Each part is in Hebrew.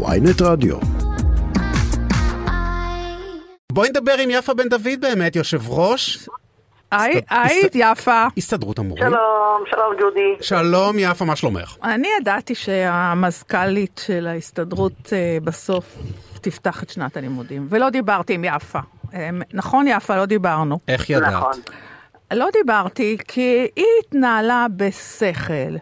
ויינט רדיו. בואי נדבר עם יפה בן דוד באמת, יושב ראש היי, היית יפה. הסתדרות המורים. שלום, שלום ג'ודי. שלום יפה, מה שלומך? אני ידעתי שהמזכ"לית של ההסתדרות אה, בסוף תפתח את שנת הלימודים, ולא דיברתי עם יפה. נכון יפה, לא דיברנו. איך ידעת? נכון. לא דיברתי כי היא התנהלה בשכל.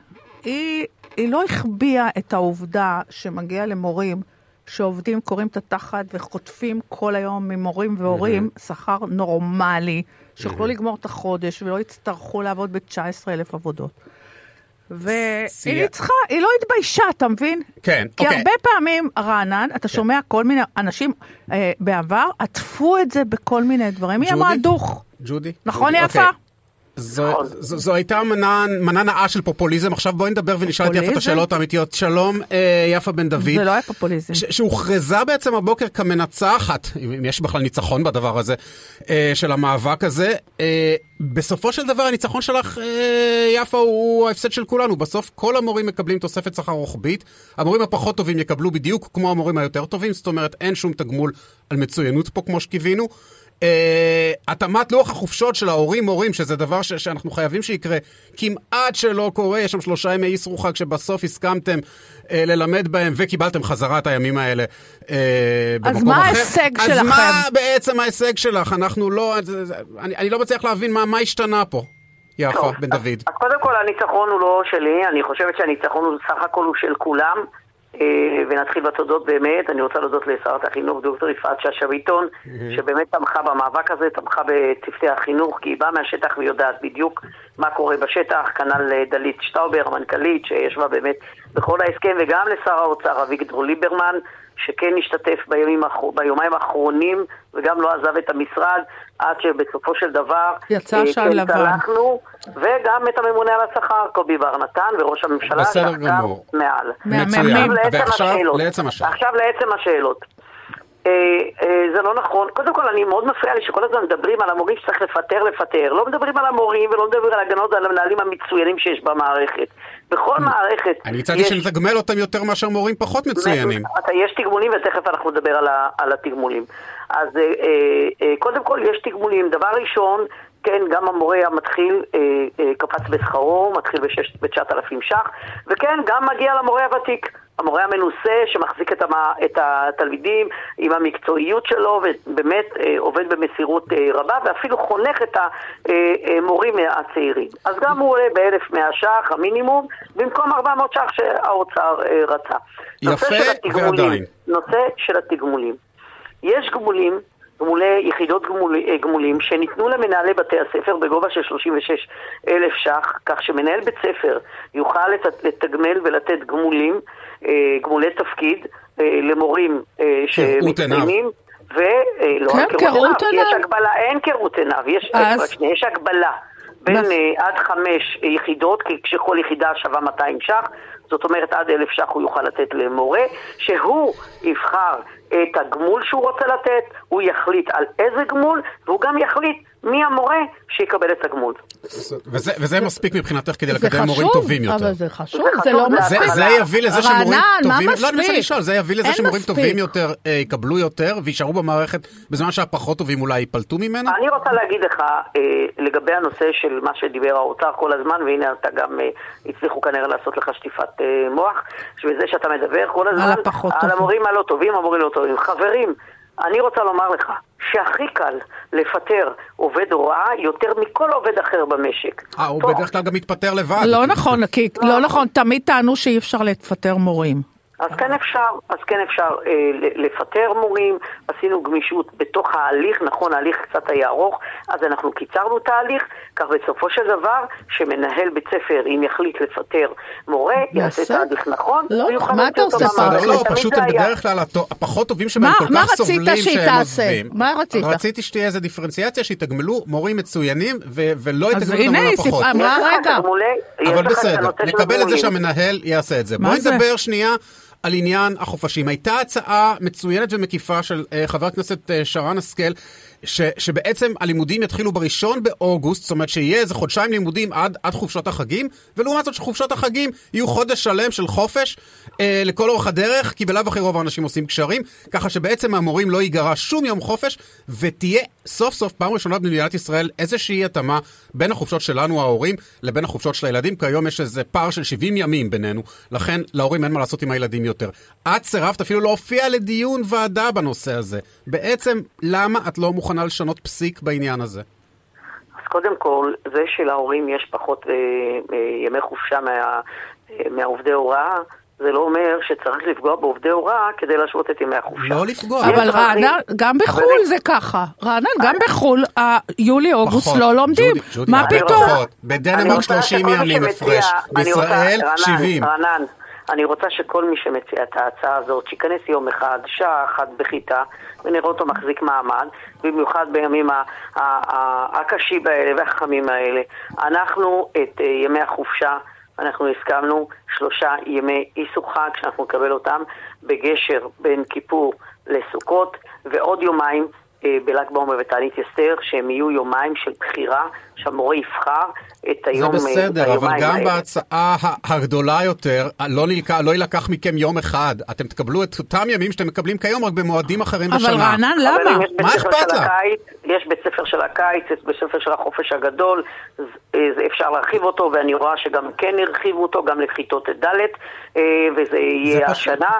היא, היא לא החביאה את העובדה שמגיע למורים שעובדים, קוראים את התחת וחוטפים כל היום ממורים והורים שכר נורמלי, שיוכלו לגמור את החודש ולא יצטרכו לעבוד ב-19,000 עבודות. והיא. צריכה, היא לא התביישה, אתה מבין? כן, כי אוקיי. הרבה פעמים, רענן, אתה שומע כל מיני אנשים אה, בעבר, עטפו את זה בכל מיני דברים. היא? אמרה דוך. ג'ודי? נכון, יפה? זו, זו, זו הייתה מנה, מנה נאה של פופוליזם, עכשיו בואי נדבר ונשאל את יפה את? השאלות האמיתיות. שלום, אה, יפה בן דוד. זה לא היה פופוליזם. ש- שהוכרזה בעצם הבוקר כמנצחת, אם יש בכלל ניצחון בדבר הזה, אה, של המאבק הזה. אה, בסופו של דבר הניצחון שלך, אה, יפה, הוא ההפסד של כולנו. בסוף כל המורים מקבלים תוספת שכר רוחבית, המורים הפחות טובים יקבלו בדיוק כמו המורים היותר טובים, זאת אומרת אין שום תגמול על מצוינות פה כמו שקיווינו. אה, התאמת לוח החופשות של ההורים-מורים, שזה דבר ש- שאנחנו חייבים שיקרה, כמעט שלא קורה, יש שם שלושה ימי אסרו חג שבסוף הסכמתם אה, ללמד בהם וקיבלתם חזרה את הימים האלה אה, במקום אז מה אחר. ההישג אז שלכם? מה בעצם ההישג שלך? אנחנו לא... אני, אני לא מצליח להבין מה, מה השתנה פה, יפה טוב, בן אז- דוד. אז קודם כל הניצחון הוא לא שלי, אני חושבת שהניצחון הוא סך הכל הוא של כולם. אה, ונתחיל בתודות באמת, אני רוצה להודות לשרת החינוך דוקטור יפעת שאשא ביטון, שבאמת תמכה במאבק הזה, תמכה בצוותי החינוך, כי היא באה מהשטח ויודעת בדיוק מה קורה בשטח, כנ"ל אה, דלית שטאובר, המנכ"לית, שישבה באמת בכל ההסכם, וגם לשר האוצר אביגדור ליברמן, שכן השתתף בימים, ביומיים האחרונים, וגם לא עזב את המשרד, עד שבסופו של דבר... יצא אה, עשן כן לבן. וגם את הממונה על השכר, קובי בר נתן, וראש הממשלה, בסדר גמור. מעל. לעצם ועכשיו השאלות. לעצם השאלה. עכשיו לעצם השאלות. אה, אה, זה לא נכון. קודם כל, אני מאוד מפריע לי שכל הזמן מדברים על המורים שצריך לפטר, לפטר. לא מדברים על המורים ולא מדברים על הגנות על המנהלים המצוינים שיש במערכת. בכל מערכת אני הצעתי שנתגמל אותם יותר מאשר מורים פחות מצוינים. יש תגמולים ותכף אנחנו נדבר על, התגמולים. אז אה, אה, קודם כל יש תגמולים. דבר ראשון, כן, גם המורה המתחיל אה, אה, קפץ בשכרו, מתחיל ב-9,000 ש"ח, וכן, גם מגיע למורה הוותיק. המורה המנוסה שמחזיק את, המה, את התלמידים עם המקצועיות שלו ובאמת אה, עובד במסירות אה, רבה ואפילו חונך את המורים הצעירים. אז גם הוא עולה ב-1,100 ש"ח המינימום במקום 400 ש"ח שהאוצר אה, רצה. יפה, ועדיין. נושא של התגמולים. יש גמולים, גמולי, יחידות גמול, אה, גמולים שניתנו למנהלי בתי הספר בגובה של 36 אלף ש"ח, כך שמנהל בית ספר יוכל לת- לתגמל ולתת גמולים, אה, גמולי תפקיד, אה, למורים שמתקיימים. ולא כן, רק כראות עיניו, יש. הגבלה, אין כראות עיניו, יש, אז? יש הגבלה בין אה, עד חמש יחידות, כי כשכל יחידה שווה 200 ש"ח, זאת אומרת עד אלף ש"ח הוא יוכל לתת למורה, שהוא יבחר את הגמול שהוא רוצה לתת, הוא יחליט על איזה גמול, והוא גם יחליט מי המורה שיקבל את הגמול. וזה, וזה מספיק מבחינתך כדי זה לקדם מורים טובים יותר. אבל זה חשוב, זה זה לא חשוב, זה זה, מספיק. זה יביא לזה שמורים רענן, מה טובים, לא, אני מנסה? לשאול, זה יביא לזה שמורים מספיק. טובים יותר אה, יקבלו יותר ויישארו במערכת בזמן שהפחות טובים אולי ייפלטו ממנה? אני רוצה להגיד לך אה, לגבי הנושא של מה שדיבר האוצר כל הזמן, והנה אתה גם אה, הצליחו כנראה לעשות לך שטיפת אה, מוח, שבזה שאתה מדבר כל הזמן הפחות על טובים. המורים הלא טובים, המורים לא טובים. חברים, אני רוצה לומר לך שהכי קל לפטר עובד הוראה יותר מכל עובד אחר במשק. אה, הוא בדרך כלל גם מתפטר לבד. לא נכון, כי לא נכון, תמיד טענו שאי אפשר לפטר מורים. אז כן אפשר, אז כן אפשר אה, לפטר מורים, עשינו גמישות בתוך ההליך, נכון, ההליך קצת היה ארוך, אז אנחנו קיצרנו את ההליך, כך בסופו של דבר, שמנהל בית ספר, אם יחליט לפטר מורה, יעשה את? ההליך נכון, לא, ויוכל מה אתה אותו עושה? בסדר, לא, תמיד פשוט הם. בדרך כלל הפחות טובים שבהם מה- כל מה כך רצית סובלים שהיא שהם תעשה? עוזבים. מה רצית? רציתי שתהיה איזה דיפרנציאציה, שיתגמלו מורים מצוינים ו- ולא יתגמלו המורים היא הפחות. סיפרה- אמרה, לך רגע. אבל בסדר, נקבל את זה. שהמנהל יעשה את זה. מה בואי זה? נדבר שנייה על עניין החופשים. הייתה הצעה מצוינת ומקיפה של אה, חבר הכנסת אה, שרן השכל ש, שבעצם הלימודים יתחילו בראשון באוגוסט, זאת אומרת שיהיה איזה חודשיים לימודים עד, עד חופשות החגים, ולעומת זאת שחופשות החגים יהיו חודש שלם של חופש אה, לכל אורך הדרך, כי בלאו הכי רוב האנשים עושים קשרים, ככה שבעצם מהמורים לא ייגרע שום יום חופש, ותהיה סוף סוף פעם ראשונה במדינת ישראל איזושהי התאמה בין החופשות שלנו ההורים לבין החופשות של הילדים, כי היום יש איזה פער של 70 ימים בינינו, לכן להורים אין מה לעשות עם הילדים יותר. את סירבת אפילו להופיע לדיון ועדה בנושא הזה. בעצם, למה את לא מוכנה לשנות פסיק בעניין הזה? אז קודם כל, זה שלהורים יש פחות אה, אה, ימי חופשה מה, אה, מהעובדי הוראה, זה לא אומר שצריך לפגוע בעובדי הוראה כדי להשוות את ימי החופשה. לא לפגוע. אבל רענן, גם בחו"ל. זה ככה. רענן, גם בחו"ל, ה- יולי-אוגוסט. לא לומדים. מה פתאום? בדנמרק רוצה 30 שכל מי ימים הפרש, בישראל רענן, 70. רענן, אני רוצה שכל מי שמציע את ההצעה הזאת, שייכנס יום אחד, שעה אחת בכיתה, ונראה אותו מחזיק מעמד, במיוחד בימים הקשים האלה והחמים האלה. אנחנו את אה, ימי החופשה, אנחנו הסכמנו שלושה ימי איסור חג שאנחנו נקבל אותם בגשר בין כיפור לסוכות, ועוד יומיים בל"ג בעומר ותענית אסתר, שהם יהיו יומיים של בחירה, שהמורה יבחר את זה היום, אה, בסדר, אבל גם האלה. בהצעה הגדולה יותר, לא נלקח, לא יילקח מכם יום אחד. אתם תקבלו את אותם ימים שאתם מקבלים כיום, רק במועדים אחרים בשנה. אבל רענן, אבל למה? בית מה אכפת? הקיץ, יש בית ספר של הקיץ, יש בית ספר של החופש הגדול, אה, זה אפשר להרחיב אותו, ואני רואה שגם כן הרחיבו אותו, גם לכיתות ד', אה, וזה יהיה פשוט- השנה.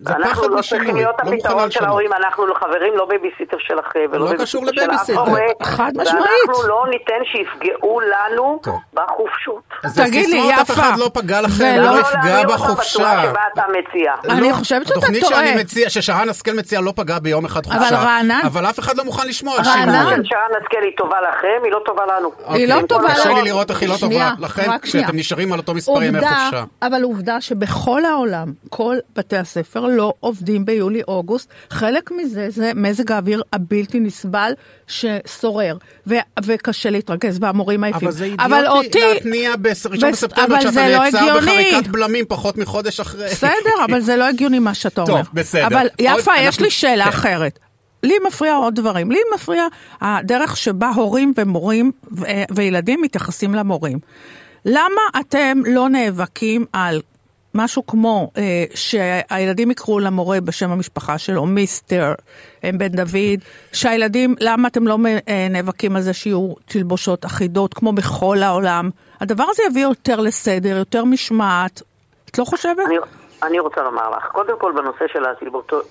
זה פחד אנחנו לא משינוי, צריכים להיות לא מוכנה הפתרון של. ההורים, אנחנו לא חברים, לא בייביסיטר שלכם ולא לא בייביסיטר קשור של אף לבייביסיטר. הורה, חד משמעית. ואנחנו לא ניתן שיפגעו לנו טוב. בחופשות. זה תגיד לי, סיסמאות, אף יפה. אחד לא פגע לכם, ולא- לא לא יפגע בחופשה. בצורה שבה אתה מציע. אני חושבת שאתה התוכנית טועה. שאני מציע, ששרן השכל מציע לא פגע ביום אחד חופשה. אבל רענן- אבל אף אחד לא מוכן לשמוע על רענן-. שרן השכל היא טובה לכם, היא לא טובה לנו. היא לא אוקיי. טובה קשה לי לנו. לראות איך היא לא טובה לכם. כשאתם נשארים על אותו מספר ימי חופשה. אבל עובדה שבכל העולם, כל בתי הספר לא עובדים ביולי-אוגוסט. חלק מזה זה מזג האוויר הבלתי נסבל ששורר, ו- וקשה להתרכז, והמורים עייפים. אבל זה אבל אידיוטי אותי... להתניע בראשון בס- בספטמבר, אבל כשאתה לא נעצר הגיוני. בחריקת בלמים פחות מחודש אחרי. בסדר, אבל זה לא הגיוני מה שאתה טוב, אומר. בסדר. אבל עוד- יפה, יש אנחנו- לי שאלה כן. אחרת. לי מפריע עוד דברים. לי מפריע הדרך שבה הורים ומורים ו- וילדים מתייחסים למורים. למה אתם לא נאבקים על משהו כמו אה, שהילדים יקראו למורה בשם המשפחה שלו, מיסטר אה, בן דוד, שהילדים, למה אתם לא אה, נאבקים על זה שיהיו תלבושות אחידות כמו בכל העולם? הדבר הזה יביא יותר לסדר, יותר משמעת. את לא חושבת? אני, אני רוצה לומר לך, קודם כל בנושא של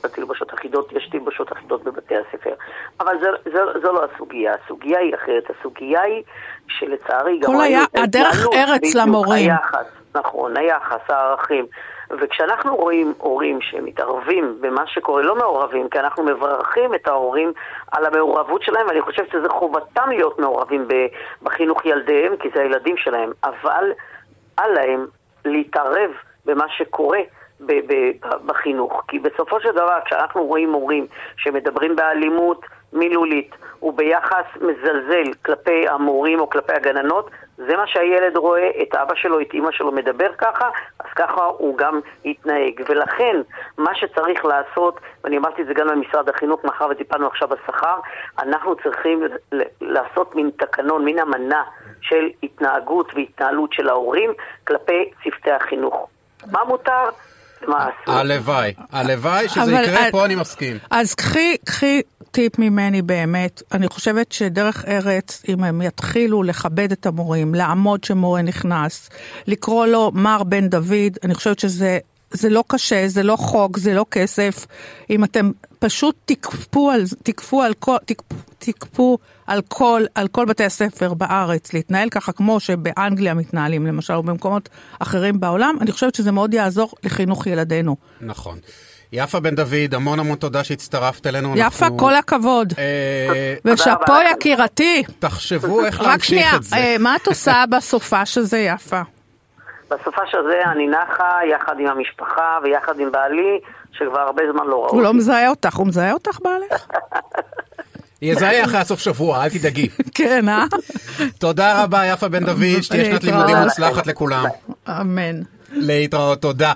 התלבושות, אחידות, יש תלבושות אחידות בבתי הספר. אבל זה, זה, זו לא הסוגיה, הסוגיה היא אחרת. הסוגיה היא שלצערי גם כל היה- הדרך ארץ למורים. היחס, נכון, היחס, הערכים. וכשאנחנו רואים הורים שמתערבים במה שקורה, לא מעורבים, כי אנחנו מברכים את ההורים על המעורבות שלהם, ואני חושבת שזו חובתם להיות מעורבים בחינוך ילדיהם, כי זה הילדים שלהם, אבל אל להם להתערב במה שקורה בחינוך. כי בסופו של דבר, כשאנחנו רואים מורים שמדברים באלימות מילולית וביחס מזלזל כלפי המורים או כלפי הגננות, זה מה שהילד רואה, את אבא שלו, את אימא שלו מדבר ככה, אז ככה הוא גם יתנהג. ולכן, מה שצריך לעשות, ואני אמרתי את זה גם למשרד החינוך, מאחר וטיפלנו עכשיו בשכר, אנחנו צריכים לעשות מין תקנון, מין אמנה של התנהגות והתנהלות של ההורים כלפי צוותי החינוך. מה מותר. הלוואי, הלוואי שזה אבל יקרה, פה אני מסכים. אז קחי, קחי טיפ ממני באמת. אני חושבת שדרך ארץ, אם הם יתחילו לכבד את המורים, לעמוד שמורה נכנס, לקרוא לו מר בן דוד, אני חושבת שזה... זה לא קשה, זה לא חוק, זה לא כסף. אם אתם פשוט תקפו על, תקפו על כל, תקפו, תקפו על כל, על כל בתי הספר בארץ להתנהל ככה כמו שבאנגליה מתנהלים למשל, או במקומות אחרים בעולם, אני חושבת שזה מאוד יעזור לחינוך ילדינו. נכון. יפה בן דוד, המון המון תודה שהצטרפת אלינו. יפה, אנחנו- כל הכבוד. אה, ושאפו. יקירתי. תחשבו איך רק להמשיך שנייה, את זה. אה, מה את עושה בסופה שזה יפה? בסופה של זה אני נחה יחד עם המשפחה ויחד עם בעלי, שכבר הרבה זמן לא ראו. הוא לא. מזהה אותך, הוא מזהה אותך בעלך? יזהה אחרי הסוף שבוע, אל תדאגי. כן, אה? תודה רבה, יפה בן דוד, שתהיה שנת. לימודים מוצלחת לכולם. אמן. להתראות, תודה.